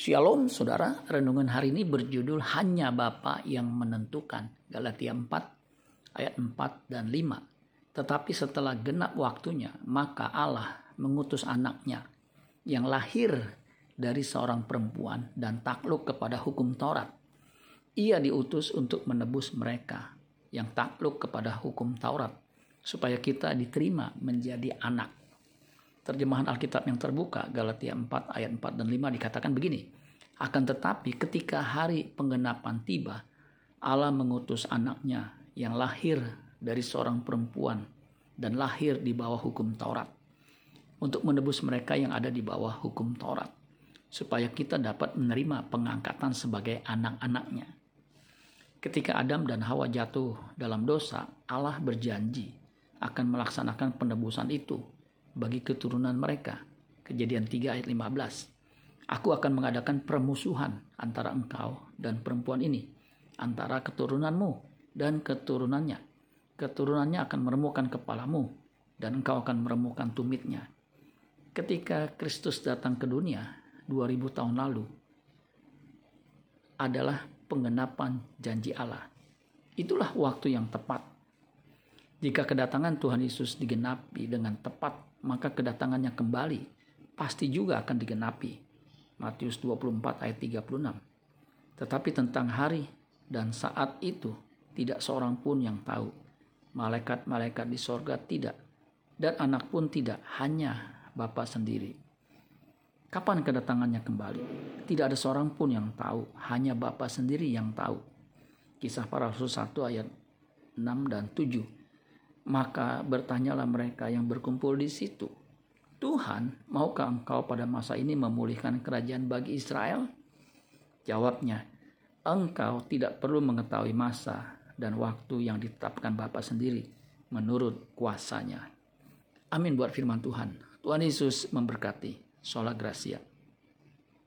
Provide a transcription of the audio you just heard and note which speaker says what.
Speaker 1: Shalom saudara, renungan hari ini berjudul Hanya Bapa yang menentukan. Galatia 4 ayat 4 dan 5. Tetapi setelah genap waktunya, maka Allah mengutus anaknya yang lahir dari seorang perempuan dan takluk kepada hukum Taurat. Ia diutus untuk menebus mereka yang takluk kepada hukum Taurat supaya kita diterima menjadi anak terjemahan Alkitab yang terbuka Galatia 4 ayat 4 dan 5 dikatakan begini. Akan tetapi ketika hari penggenapan tiba, Allah mengutus anaknya yang lahir dari seorang perempuan dan lahir di bawah hukum Taurat untuk menebus mereka yang ada di bawah hukum Taurat supaya kita dapat menerima pengangkatan sebagai anak-anaknya. Ketika Adam dan Hawa jatuh dalam dosa, Allah berjanji akan melaksanakan penebusan itu bagi keturunan mereka. Kejadian 3 ayat 15. Aku akan mengadakan permusuhan antara engkau dan perempuan ini, antara keturunanmu dan keturunannya. Keturunannya akan meremukkan kepalamu, dan engkau akan meremukkan tumitnya. Ketika Kristus datang ke dunia 2000 tahun lalu, adalah penggenapan janji Allah. Itulah waktu yang tepat. Jika kedatangan Tuhan Yesus digenapi dengan tepat maka kedatangannya kembali pasti juga akan digenapi. Matius 24 ayat 36. Tetapi tentang hari dan saat itu tidak seorang pun yang tahu. Malaikat-malaikat di sorga tidak. Dan anak pun tidak, hanya Bapa sendiri. Kapan kedatangannya kembali? Tidak ada seorang pun yang tahu, hanya Bapa sendiri yang tahu. Kisah para Rasul 1 ayat 6 dan 7 maka bertanyalah mereka yang berkumpul di situ, Tuhan, maukah engkau pada masa ini memulihkan kerajaan bagi Israel? Jawabnya, engkau tidak perlu mengetahui masa dan waktu yang ditetapkan Bapa sendiri menurut kuasanya. Amin buat firman Tuhan. Tuhan Yesus memberkati. Sholat Gracia.